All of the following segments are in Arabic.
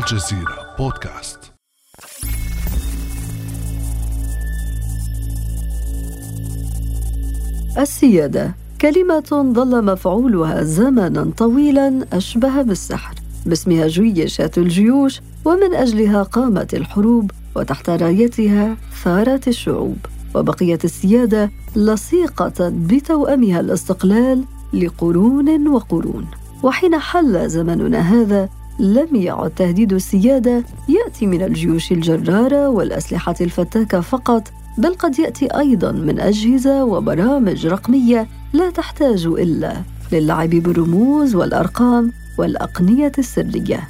الجزيرة بودكاست. السيادة كلمة ظل مفعولها زمنا طويلا أشبه بالسحر. باسمها جيشت الجيوش ومن أجلها قامت الحروب وتحت رايتها ثارت الشعوب. وبقيت السيادة لصيقة بتوأمها الاستقلال لقرون وقرون. وحين حل زمننا هذا لم يعد تهديد السيادة يأتي من الجيوش الجرارة والأسلحة الفتاكة فقط بل قد يأتي أيضا من أجهزة وبرامج رقمية لا تحتاج إلا للعب بالرموز والأرقام والأقنية السرية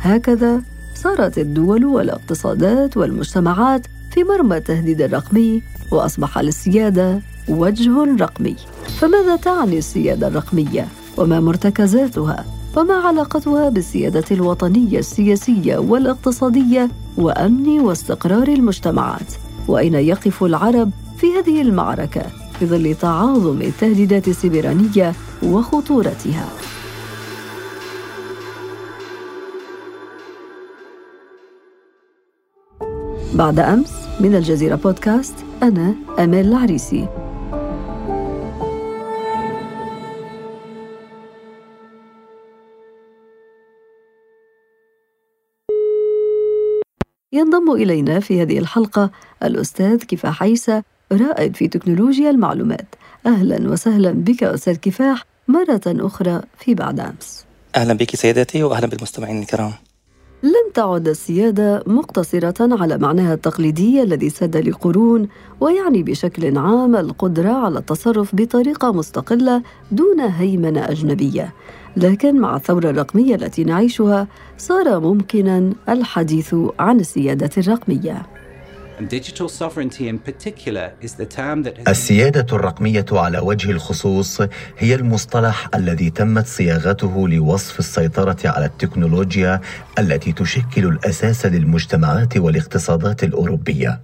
هكذا صارت الدول والاقتصادات والمجتمعات في مرمى التهديد الرقمي وأصبح للسيادة وجه رقمي فماذا تعني السيادة الرقمية؟ وما مرتكزاتها؟ وما علاقتها بالسيادة الوطنية السياسية والاقتصادية وأمن واستقرار المجتمعات؟ وأين يقف العرب في هذه المعركة في ظل تعاظم التهديدات السبرانية وخطورتها؟ بعد أمس من الجزيرة بودكاست أنا أمال العريسي ينضم إلينا في هذه الحلقة الأستاذ كفاح عيسى رائد في تكنولوجيا المعلومات. أهلا وسهلا بك أستاذ كفاح مرة أخرى في بعد أمس. أهلا بك سيدتي وأهلا بالمستمعين الكرام. لم تعد السيادة مقتصرة على معناها التقليدي الذي ساد لقرون ويعني بشكل عام القدرة على التصرف بطريقة مستقلة دون هيمنة أجنبية. لكن مع الثورة الرقمية التي نعيشها صار ممكنا الحديث عن السيادة الرقمية. السيادة الرقمية على وجه الخصوص هي المصطلح الذي تمت صياغته لوصف السيطرة على التكنولوجيا التي تشكل الأساس للمجتمعات والاقتصادات الأوروبية.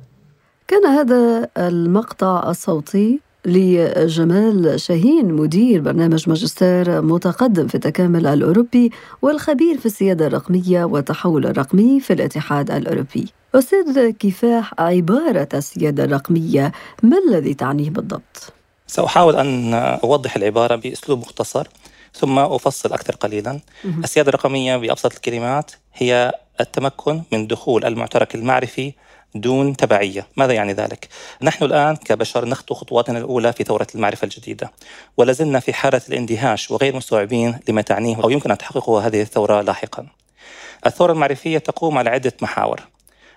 كان هذا المقطع الصوتي لجمال شاهين مدير برنامج ماجستير متقدم في التكامل الأوروبي والخبير في السيادة الرقمية والتحول الرقمي في الاتحاد الأوروبي. أستاذ كفاح عبارة السيادة الرقمية ما الذي تعنيه بالضبط؟ سأحاول أن أوضح العبارة بأسلوب مختصر ثم أفصل أكثر قليلا. السيادة الرقمية بأبسط الكلمات هي التمكن من دخول المعترك المعرفي دون تبعية. ماذا يعني ذلك؟ نحن الآن كبشر نخطو خطواتنا الأولى في ثورة المعرفة الجديدة ولازلنا في حالة الاندهاش وغير مستوعبين لما تعنيه أو يمكن أن تحققه هذه الثورة لاحقا. الثورة المعرفية تقوم على عدة محاور.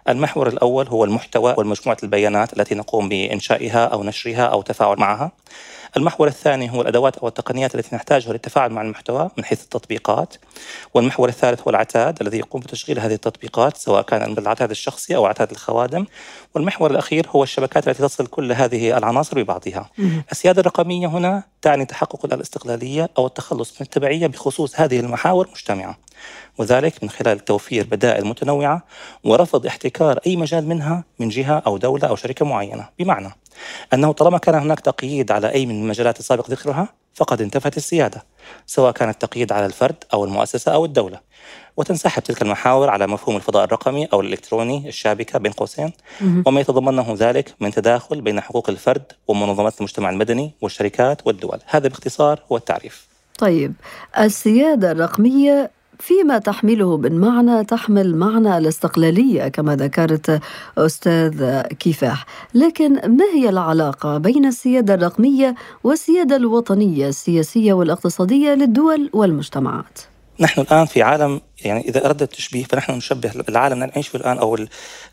المحور الأول هو المحتوى والمجموعة البيانات التي نقوم بإنشائها أو نشرها أو تفاعل معها. المحور الثاني هو الأدوات أو التقنيات التي نحتاجها للتفاعل مع المحتوى من حيث التطبيقات. والمحور الثالث هو العتاد الذي يقوم بتشغيل هذه التطبيقات سواء كان بالعتاد الشخصي أو عتاد الخوادم. والمحور الأخير هو الشبكات التي تصل كل هذه العناصر ببعضها. السيادة الرقمية هنا تعني تحقق الاستقلالية أو التخلص من التبعية بخصوص هذه المحاور مجتمعة. وذلك من خلال توفير بدائل متنوعة ورفض احتكار أي مجال منها من جهة أو دولة أو شركة معينة. بمعنى أنه طالما كان هناك تقييد على أي من المجالات السابق ذكرها فقد انتفت السيادة سواء كان التقييد على الفرد أو المؤسسة أو الدولة. وتنسحب تلك المحاور على مفهوم الفضاء الرقمي أو الإلكتروني الشابكة بين قوسين. وما يتضمنه ذلك من تداخل بين حقوق الفرد ومنظمات المجتمع المدني والشركات والدول. هذا باختصار هو التعريف. طيب السيادة الرقمية فيما تحمله من معنى تحمل معنى الاستقلالية كما ذكرت أستاذ كفاح لكن ما هي العلاقة بين السيادة الرقمية والسيادة الوطنية السياسية والاقتصادية للدول والمجتمعات؟ نحن الآن في عالم يعني إذا أردت التشبيه فنحن نشبه العالم الذي نعيش فيه الآن أو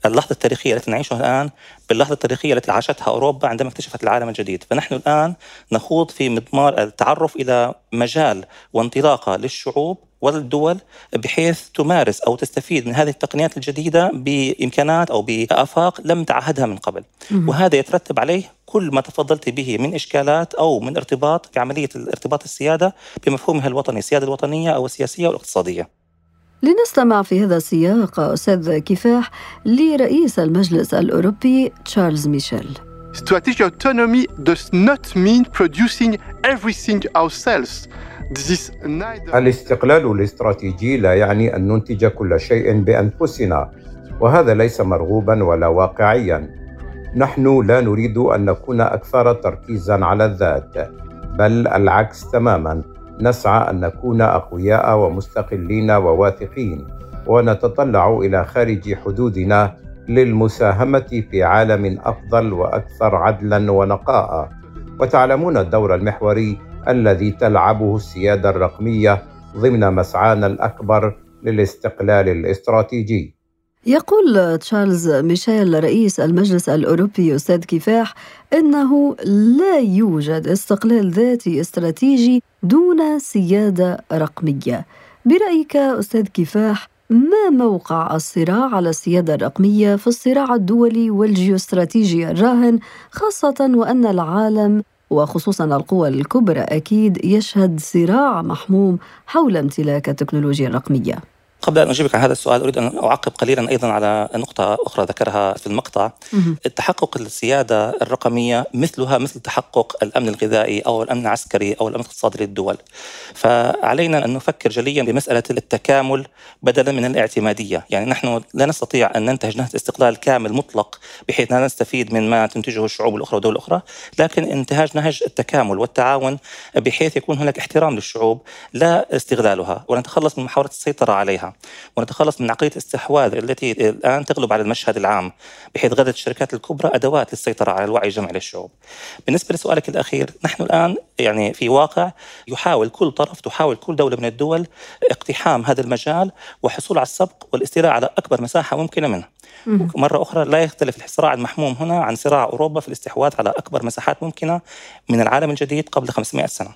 اللحظة التاريخية التي نعيشها الآن باللحظة التاريخية التي عاشتها أوروبا عندما اكتشفت العالم الجديد. فنحن الآن نخوض في مضمار التعرف إلى مجال وانطلاقة للشعوب والدول بحيث تمارس أو تستفيد من هذه التقنيات الجديدة بإمكانات أو بآفاق لم تعهدها من قبل وهذا يترتب عليه كل ما تفضلت به من إشكالات أو من ارتباط في عمليه الارتباط السيادة بمفهومها الوطني، السيادة الوطنية أو السياسية والاقتصاديه. لنستمع في هذا السياق أستاذ كفاح لرئيس المجلس الأوروبي تشارلز ميشيل. Strategic autonomy does not mean producing everything ourselves. الاستقلال الاستراتيجي لا يعني أن ننتج كل شيء بأنفسنا وهذا ليس مرغوبا ولا واقعيا. نحن لا نريد أن نكون أكثر تركيزا على الذات بل العكس تماما. نسعى أن نكون أقوياء ومستقلين وواثقين ونتطلع إلى خارج حدودنا للمساهمة في عالم أفضل وأكثر عدلا ونقاء. وتعلمون الدور المحوري الذي تلعبه السيادة الرقمية ضمن مسعانا الأكبر للاستقلال الاستراتيجي. يقول تشارلز ميشيل رئيس المجلس الأوروبي أستاذ كفاح إنه لا يوجد استقلال ذاتي استراتيجي دون سيادة رقمية. برأيك أستاذ كفاح ما موقع الصراع على السيادة الرقمية في الصراع الدولي والجيوستراتيجي الراهن خاصة وأن العالم وخصوصا القوى الكبرى أكيد يشهد صراع محموم حول امتلاك التكنولوجيا الرقمية. قبل أن أجيبك على هذا السؤال أريد أن أعقب قليلا أيضا على نقطة أخرى ذكرها في المقطع. التحقق السيادة الرقمية مثلها مثل تحقق الأمن الغذائي أو الأمن العسكري أو الأمن الاقتصادي للدول. فعلينا أن نفكر جليا بمسألة التكامل بدلا من الاعتمادية. يعني نحن لا نستطيع أن ننتهج نهج استقلال كامل مطلق بحيث لا نستفيد من ما تنتجه الشعوب الأخرى والدول الأخرى لكن انتهاج نهج التكامل والتعاون بحيث يكون هناك احترام للشعوب لا استغلالها. ونتخلص من محاولة السيطرة عليها. ونتخلص من عقليه الاستحواذ التي الآن تغلب على المشهد العام بحيث غدت الشركات الكبرى أدوات للسيطرة على الوعي الجمعي للشعوب. بالنسبة لسؤالك الأخير نحن الآن يعني في واقع يحاول كل طرف تحاول كل دولة من الدول اقتحام هذا المجال وحصول على السبق والاستيلاء على أكبر مساحة ممكنة منه. مرة أخرى لا يختلف الصراع المحموم هنا عن صراع أوروبا في الاستحواذ على أكبر مساحات ممكنة من العالم الجديد قبل 500 سنة.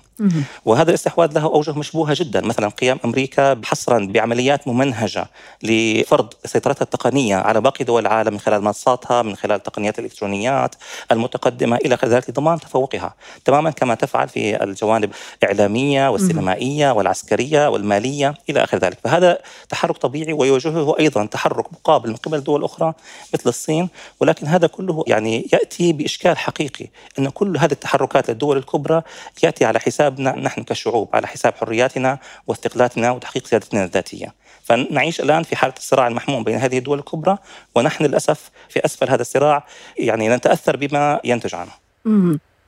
وهذا الاستحواذ له أوجه مشبوهة جدا. مثلا قيام أمريكا حصرا بعمليات ممنهجة لفرض سيطرتها التقنية على باقي دول العالم من خلال منصاتها من خلال تقنيات الإلكترونيات المتقدمة إلى ذلك لضمان تفوقها. تماما كما تفعل في الجوانب الإعلامية والسينمائية والعسكرية والمالية إلى آخر ذلك. فهذا تحرك طبيعي ويواجهه أيضا تحرك مقابل من قبل دول أخرى مثل الصين ولكن هذا كله يعني يأتي بإشكال حقيقي أن كل هذه التحركات للدول الكبرى يأتي على حسابنا نحن كشعوب على حساب حرياتنا واستقلالاتنا وتحقيق سيادتنا الذاتية. فنعيش الآن في حالة الصراع المحموم بين هذه الدول الكبرى ونحن للأسف في أسفل هذا الصراع يعني نتأثر بما ينتج عنه.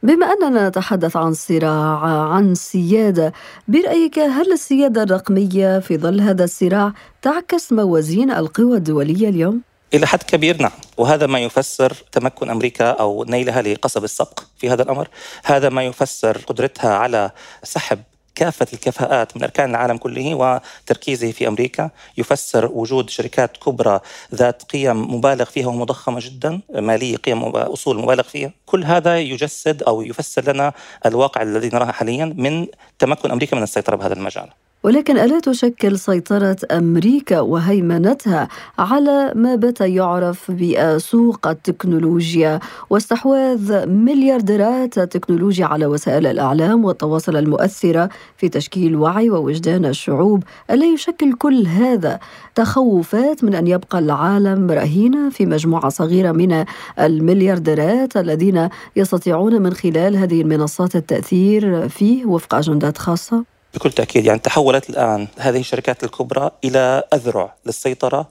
بما أننا نتحدث عن صراع عن سيادة برأيك هل السيادة الرقمية في ظل هذا الصراع تعكس موازين القوى الدولية اليوم؟ إلى حد كبير نعم. وهذا ما يفسر تمكن أمريكا أو نيلها لقصب السبق في هذا الأمر. هذا ما يفسر قدرتها على سحب كافة الكفاءات من أركان العالم كله وتركيزه في أمريكا. يفسر وجود شركات كبرى ذات قيم مبالغ فيها ومضخمة جدا مالية قيم أصول مبالغ فيها. كل هذا يجسد أو يفسر لنا الواقع الذي نراه حاليا من تمكن أمريكا من السيطرة بهذا المجال. ولكن ألا تشكل سيطرة أمريكا وهيمنتها على ما بات يعرف بسوق التكنولوجيا واستحواذ مليارديرات التكنولوجيا على وسائل الإعلام والتواصل المؤثرة في تشكيل وعي ووجدان الشعوب ألا يشكل كل هذا تخوفات من أن يبقى العالم رهينة في مجموعة صغيرة من المليارديرات الذين يستطيعون من خلال هذه المنصات التأثير فيه وفق أجندات خاصة؟ بكل تأكيد يعني تحولت الآن هذه الشركات الكبرى إلى أذرع للسيطرة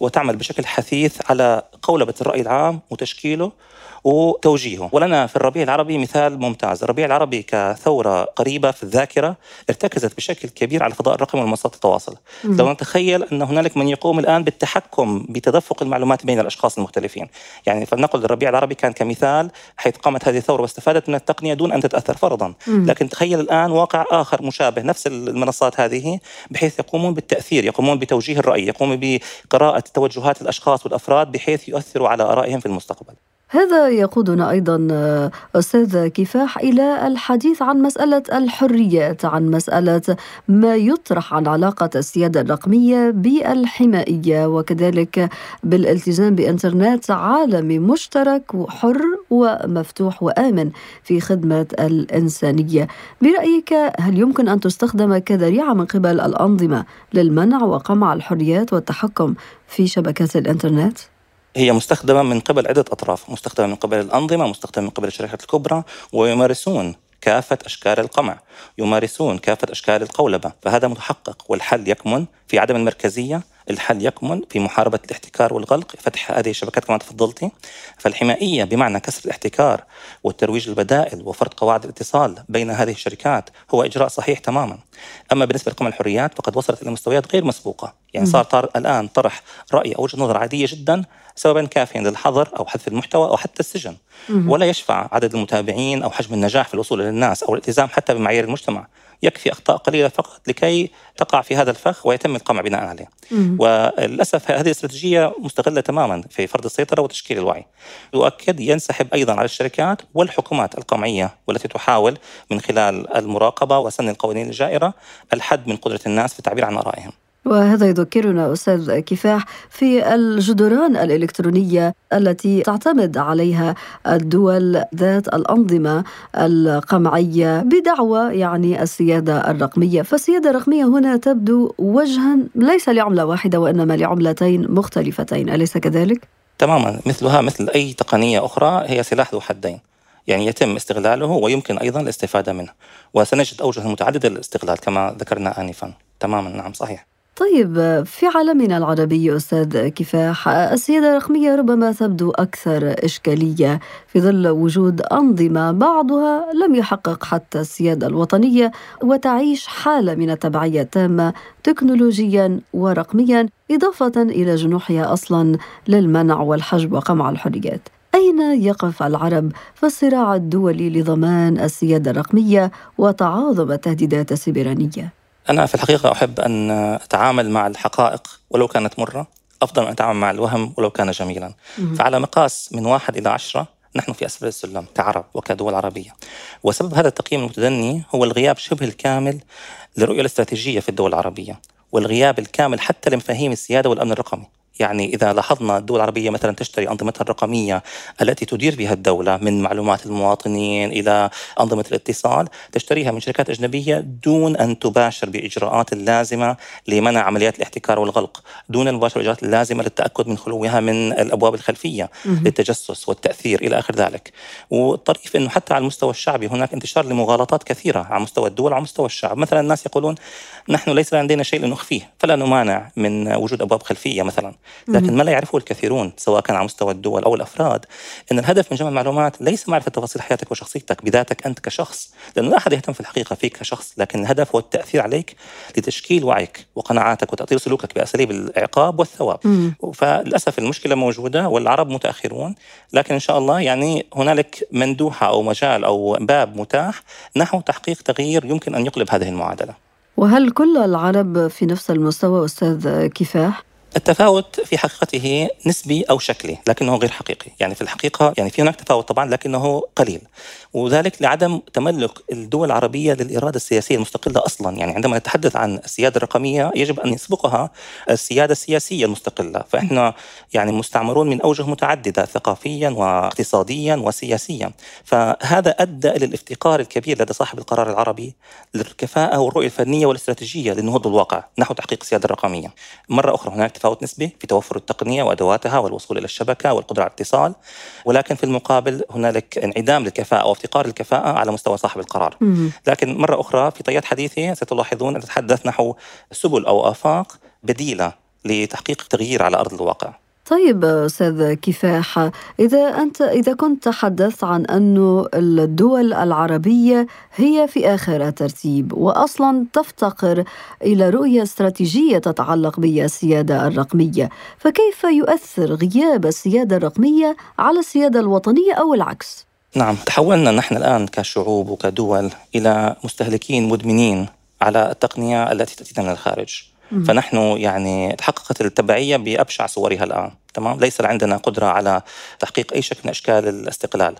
وتعمل بشكل حثيث على قولبة الرأي العام وتشكيله وتوجيهه ولنا في الربيع العربي مثال ممتاز. الربيع العربي كثورة قريبة في الذاكرة ارتكزت بشكل كبير على الفضاء الرقمي ومنصات التواصل. مم. لو نتخيل أن هنالك من يقوم الآن بالتحكم بتدفق المعلومات بين الأشخاص المختلفين. يعني فلنقل الربيع العربي كان كمثال حيث قامت هذه الثورة واستفادت من التقنية دون أن تتأثر فرضا. مم. لكن تخيل الآن واقع آخر مشابه نفس المنصات هذه بحيث يقومون بالتأثير يقومون بتوجيه الرأي يقومون بقراءة توجهات الأشخاص والأفراد بحيث يؤثروا على آرائهم في المستقبل. هذا يقودنا أيضا أستاذ كفاح إلى الحديث عن مسألة الحريات عن مسألة ما يطرح عن علاقة السيادة الرقمية بالحمائيه وكذلك بالالتزام بإنترنت عالمي مشترك وحر ومفتوح وآمن في خدمة الإنسانية. برأيك هل يمكن أن تستخدم كذريعة من قبل الأنظمة للمنع وقمع الحريات والتحكم في شبكات الإنترنت؟ هي مستخدمة من قبل عدة أطراف مستخدمة من قبل الأنظمة مستخدمة من قبل الشركات الكبرى ويمارسون كافة أشكال القمع يمارسون كافة أشكال القولبة فهذا متحقق والحل يكمن في عدم المركزية الحل يكمن في محاربة الاحتكار والغلق فتح هذه الشبكات كما تفضلتي. فالحمائية بمعنى كسر الاحتكار والترويج البدائل وفرض قواعد الاتصال بين هذه الشركات هو إجراء صحيح تماما. أما بالنسبة لقمع الحريات فقد وصلت إلى مستويات غير مسبوقة. يعني صار طار الآن طرح رأي أو وجهة نظر عادية جدا سببا كافيا للحظر أو حذف المحتوى أو حتى السجن ولا يشفع عدد المتابعين أو حجم النجاح في الوصول إلى الناس أو الالتزام حتى بمعايير المجتمع يكفي أخطاء قليلة فقط لكي تقع في هذا الفخ ويتم القمع بناء عليه. وللأسف هذه الاستراتيجيه مستغلة تماما في فرض السيطرة وتشكيل الوعي. يؤكد ينسحب أيضا على الشركات والحكومات القمعية والتي تحاول من خلال المراقبة وسن القوانين الجائرة الحد من قدرة الناس في التعبير عن آرائهم. وهذا يذكرنا أستاذ كفاح في الجدران الإلكترونية التي تعتمد عليها الدول ذات الأنظمة القمعية بدعوى يعني السيادة الرقمية، فالسيادة الرقمية هنا تبدو وجها ليس لعملة واحدة وإنما لعملتين مختلفتين، أليس كذلك؟ تماما مثلها مثل أي تقنية أخرى هي سلاح ذو حدين. يعني يتم استغلاله ويمكن أيضا الاستفادة منه وسنجد أوجه متعدده للاستغلال كما ذكرنا انفا تماما نعم صحيح طيب في عالمنا العربي أستاذ كفاح السيادة الرقمية ربما تبدو أكثر إشكالية في ظل وجود أنظمة بعضها لم يحقق حتى السيادة الوطنية وتعيش حالة من التبعية التامة تكنولوجيا ورقميا إضافة إلى جنوحها أصلا للمنع والحجب وقمع الحريات أين يقف العرب في الصراع الدولي لضمان السيادة الرقمية وتعاظم التهديدات السبرانية؟ أنا في الحقيقة أحب أن أتعامل مع الحقائق ولو كانت مرة أفضل من أتعامل مع الوهم ولو كان جميلا. فعلى مقاس من واحد إلى عشرة نحن في أسفل السلم كعرب وكدول عربية. وسبب هذا التقييم المتدني هو الغياب شبه الكامل للرؤية الاستراتيجية في الدول العربية والغياب الكامل حتى لمفاهيم السيادة والأمن الرقمي. يعني إذا لاحظنا الدول العربية مثلا تشتري أنظمتها الرقمية التي تدير بها الدولة من معلومات المواطنين إلى أنظمة الاتصال تشتريها من شركات أجنبية دون أن تباشر بإجراءات اللازمة لمنع عمليات الاحتكار والغلق دون المباشرة بالإجراءات اللازمة للتأكد من خلوها من الأبواب الخلفية للتجسس والتأثير إلى آخر ذلك. والطريف أنه حتى على المستوى الشعبي هناك انتشار لمغالطات كثيرة على مستوى الدول وعلى مستوى الشعب. مثلا الناس يقولون نحن ليس لدينا شيء لنخفيه فلا نمانع من وجود أبواب خلفية مثلا. لكن ما لا يعرفه الكثيرون سواء كان على مستوى الدول أو الأفراد إن الهدف من جمع المعلومات ليس معرفة تفاصيل حياتك وشخصيتك بذاتك أنت كشخص لأنه لا أحد يهتم في الحقيقة فيك كشخص لكن الهدف هو التأثير عليك لتشكيل وعيك وقناعاتك وتأثير سلوكك بأساليب العقاب والثواب مم. فللأسف المشكلة موجودة والعرب متأخرون لكن إن شاء الله يعني هنالك مندوحة أو مجال أو باب متاح نحو تحقيق تغيير يمكن أن يقلب هذه المعادلة وهل كل العرب في نفس المستوى أستاذ كفاح؟ التفاوت في حقيقته نسبي أو شكلي لكنه غير حقيقي، يعني في الحقيقة يعني في هناك تفاوت طبعا لكنه قليل. وذلك لعدم تملك الدول العربية للإرادة السياسية المستقلة أصلا، يعني عندما نتحدث عن السيادة الرقمية يجب أن يسبقها السيادة السياسية المستقلة، فإحنا يعني مستعمرون من أوجه متعددة ثقافيا واقتصاديا وسياسيا، فهذا أدى إلى الافتقار الكبير لدى صاحب القرار العربي للكفاءة والرؤية الفنية والاستراتيجية للنهوض بالواقع نحو تحقيق السيادة الرقمية. مرة أخرى هناك تفاوت نسبي في توفر التقنية وأدواتها والوصول إلى الشبكة والقدرة على الاتصال. ولكن في المقابل هنالك انعدام للكفاءة أو افتقار الكفاءه على مستوى صاحب القرار. لكن مرة أخرى في طيات حديثي ستلاحظون أن نتحدث نحو سبل أو آفاق بديلة لتحقيق تغيير على أرض الواقع. طيب أستاذ كفاح إذا أنت إذا كنت تحدثت عن انه الدول العربية هي في آخر الترتيب واصلا تفتقر إلى رؤية استراتيجية تتعلق بالسيادة الرقمية فكيف يؤثر غياب السيادة الرقمية على السيادة الوطنية أو العكس؟ نعم تحولنا نحن الآن كشعوب وكدول إلى مستهلكين مدمنين على التقنية التي تأتينا من الخارج. فنحن يعني تحققت التبعية بأبشع صورها الآن تمام؟ ليس عندنا قدرة على تحقيق أي شكل من أشكال الاستقلال.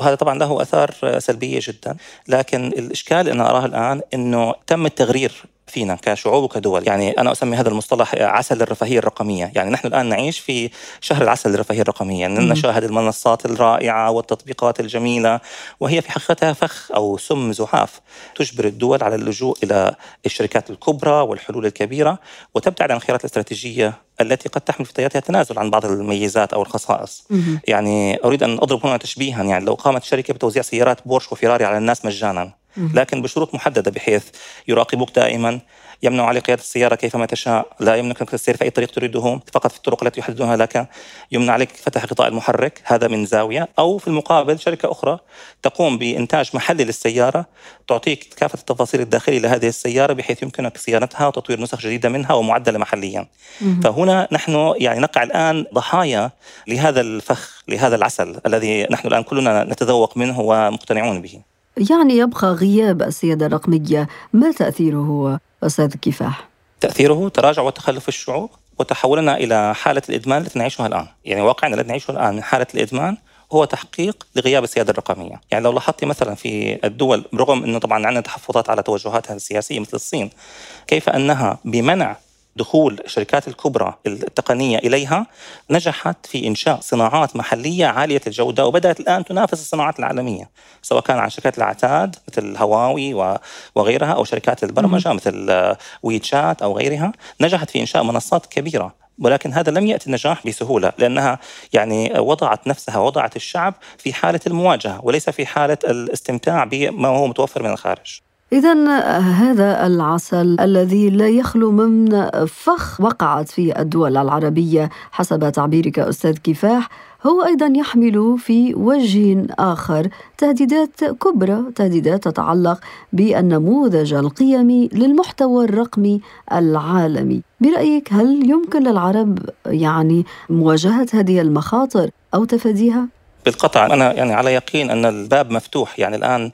وهذا طبعا له أثار سلبية جدا لكن الإشكال اللي أنا أراه الآن إنه تم التغرير فينا كشعوب وكدول. يعني أنا أسمي هذا المصطلح عسل الرفاهية الرقمية. يعني نحن الآن نعيش في شهر العسل الرفاهية الرقمية. يعني نشاهد المنصات الرائعة والتطبيقات الجميلة وهي في حقيقتها فخ أو سم زحاف تجبر الدول على اللجوء إلى الشركات الكبرى والحلول الكبيرة وتبتعد عن الخيارات الاستراتيجية التي قد تحمل في طياتها تنازل عن بعض الميزات أو الخصائص. يعني أريد أن أضرب هنا تشبيها. يعني لو قامت شركه بتوزيع سيارات بورش وفيراري على الناس مجانا لكن بشروط محددة بحيث يراقبوك دائما يمنع عليك قيادة السيارة كيفما تشاء، لا يمكنك السير في أي طريق تريده، فقط في الطرق التي يحددونها لك، يمنع عليك فتح غطاء المحرك، هذا من زاوية، أو في المقابل شركة أخرى تقوم بإنتاج محلي للسيارة، تعطيك كافة التفاصيل الداخلية لهذه السيارة بحيث يمكنك صيانتها وتطوير نسخ جديدة منها ومعدلة محليا. فهنا نحن يعني نقع الآن ضحايا لهذا الفخ، لهذا العسل الذي نحن الآن كلنا نتذوق منه ومقتنعون به. يعني يبقى غياب السيادة الرقمية. ما تأثيره أستاذ كفاح؟ تأثيره تراجع وتخلف الشعوب وتحولنا إلى حالة الإدمان التي نعيشها الآن. يعني واقعنا الذي نعيشه الآن من حالة الإدمان هو تحقيق لغياب السيادة الرقمية. يعني لو لاحظتي مثلا في الدول رغم أنه طبعا عندنا تحفظات على توجهاتها السياسية مثل الصين كيف أنها بمنع دخول الشركات الكبرى التقنية إليها نجحت في إنشاء صناعات محلية عالية الجودة وبدأت الآن تنافس الصناعات العالمية سواء كان عن شركات العتاد مثل هواوي وغيرها أو شركات البرمجة مثل ويتشات أو غيرها نجحت في إنشاء منصات كبيرة ولكن هذا لم يأتي النجاح بسهولة لأنها يعني وضعت نفسها وضعت الشعب في حالة المواجهة وليس في حالة الاستمتاع بما هو متوفر من الخارج. إذا هذا العسل الذي لا يخلو من فخ وقعت في الدول العربية حسب تعبيرك أستاذ كفاح هو أيضا يحمل في وجه آخر تهديدات كبرى تهديدات تتعلق بالنموذج القيمي للمحتوى الرقمي العالمي برأيك هل يمكن للعرب يعني مواجهة هذه المخاطر أو تفاديها؟ بالقطع أنا يعني على يقين أن الباب مفتوح يعني الآن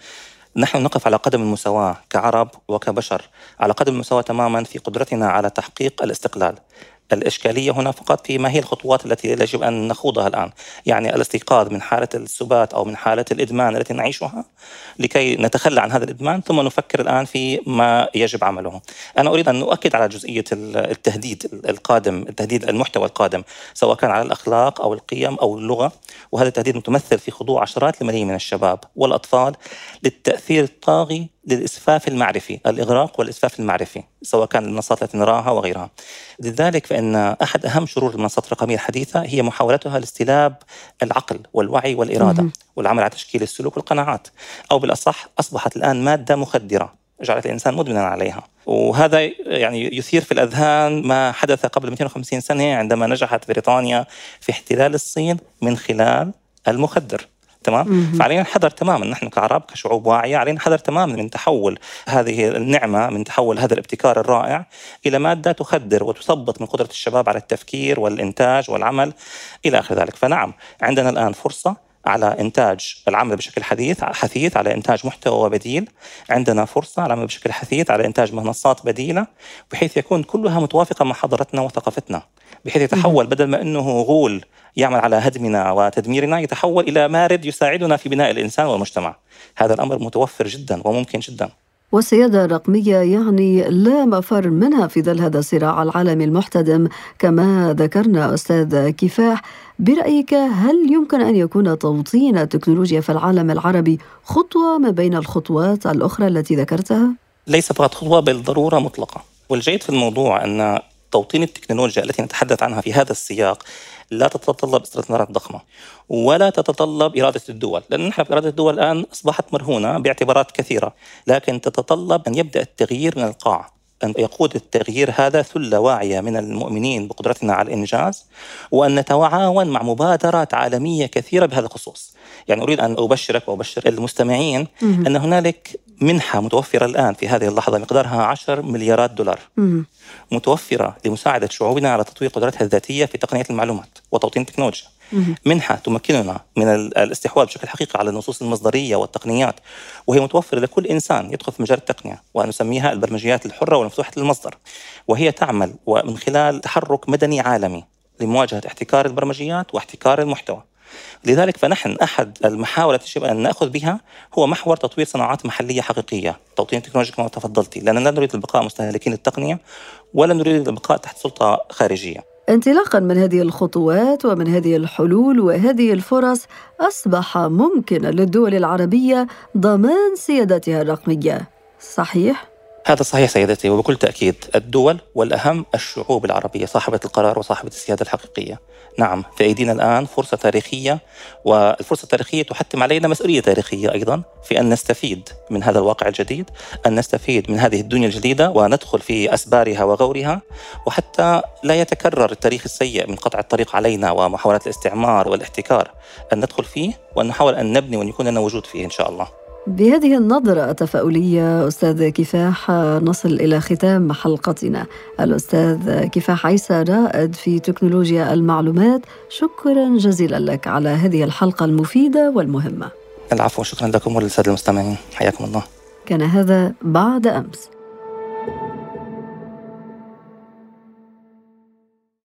نحن نقف على قدم المساواة كعرب وكبشر على قدم المساواة تماما في قدرتنا على تحقيق الاستقلال. الإشكالية هنا فقط في ما هي الخطوات التي يجب أن نخوضها الآن. يعني الاستيقاظ من حالة السبات أو من حالة الإدمان التي نعيشها لكي نتخلى عن هذا الإدمان ثم نفكر الآن في ما يجب عمله. أنا أريد أن أؤكد على جزئية التهديد القادم التهديد المحتوى القادم سواء كان على الأخلاق أو القيم أو اللغة. وهذا التهديد متمثل في خضوع عشرات الملايين من الشباب والأطفال للتأثير الطاغي للإسفاف المعرفي الإغراق والإسفاف المعرفي سواء كان المنصات التي نراها وغيرها. لذلك فإن أحد أهم شرور المنصات الرقمية الحديثة هي محاولتها لاستلاب العقل والوعي والإرادة والعمل على تشكيل السلوك والقناعات أو بالأصح أصبحت الآن مادة مخدرة جعلت الإنسان مدمنا عليها. وهذا يعني يثير في الأذهان ما حدث قبل 250 سنة عندما نجحت بريطانيا في احتلال الصين من خلال المخدر. تمام؟ فعلينا الحذر تماما. نحن كعرب كشعوب واعيه علينا الحذر تماما من تحول هذه النعمة من تحول هذا الابتكار الرائع إلى مادة تخدر وتثبط من قدرة الشباب على التفكير والإنتاج والعمل إلى آخر ذلك. فنعم عندنا الآن فرصة على إنتاج العمل بشكل حديث حثيث على إنتاج محتوى بديل. عندنا فرصة على العمل بشكل حثيث على إنتاج منصات بديلة بحيث يكون كلها متوافقة مع حضارتنا وثقافتنا. بحيث يتحول بدل ما إنه غول يعمل على هدمنا وتدميرنا يتحول إلى مارد يساعدنا في بناء الإنسان والمجتمع. هذا الأمر متوفر جدا وممكن جدا. والسيادة الرقمية يعني لا مفر منها في ظل هذا الصراع العالمي المحتدم كما ذكرنا أستاذ كفاح برأيك هل يمكن أن يكون توطين التكنولوجيا في العالم العربي خطوة ما بين الخطوات الأخرى التي ذكرتها؟ ليس فقط خطوة بل ضرورة مطلقة والجيد في الموضوع أن توطين التكنولوجيا التي نتحدث عنها في هذا السياق لا تتطلب استثمارات ضخمة ولا تتطلب إرادة الدول لأن نحن في إرادة الدول الآن أصبحت مرهونة باعتبارات كثيرة لكن تتطلب أن يبدأ التغيير من القاع أن يقود التغيير هذا ثلة واعية من المؤمنين بقدرتنا على الإنجاز وأن نتعاون مع مبادرات عالمية كثيرة بهذا الخصوص. يعني أريد أن أبشرك وأبشر المستمعين أن هنالك منحة متوفرة الآن في هذه اللحظة مقدارها 10 مليارات دولار. متوفرة لمساعدة شعوبنا على تطوير قدراتها الذاتية في تقنية المعلومات وتوطين التكنولوجيا. منحة تمكننا من الاستحواذ بشكل حقيقي على النصوص المصدرية والتقنيات وهي متوفرة لكل إنسان يدخل في مجال التقنية ونسميها البرمجيات الحرة والمفتوحة للمصدر. وهي تعمل ومن خلال تحرك مدني عالمي لمواجهة احتكار البرمجيات واحتكار المحتوى. لذلك فنحن أحد المحاور التي يجب أن نأخذ بها هو محور تطوير صناعات محلية حقيقية. توطين تكنولوجيا كما تفضلتي لأننا لا نريد البقاء مستهلكين التقنية ولا نريد البقاء تحت سلطة خارجية. انطلاقا من هذه الخطوات ومن هذه الحلول وهذه الفرص أصبح ممكنا للدول العربية ضمان سيادتها الرقمية. صحيح؟ هذا صحيح سيدتي وبكل تأكيد الدول والأهم الشعوب العربية صاحبة القرار وصاحبة السيادة الحقيقية. نعم في أيدينا الآن فرصة تاريخية والفرصة التاريخية تحتم علينا مسؤولية تاريخية أيضا في أن نستفيد من هذا الواقع الجديد أن نستفيد من هذه الدنيا الجديدة وندخل في أسبارها وغورها وحتى لا يتكرر التاريخ السيء من قطع الطريق علينا ومحاولات الاستعمار والاحتكار أن ندخل فيه وأن نحاول أن نبني وأن يكون لنا وجود فيه إن شاء الله. بهذه النظرة التفاؤلية أستاذ كفاح نصل إلى ختام حلقتنا. الأستاذ كفاح عيسى رائد في تكنولوجيا المعلومات شكرا جزيلا لك على هذه الحلقة المفيدة والمهمة. العفو شكرا لكم وللسادة المستمعين. حياكم الله. كان هذا بعد أمس.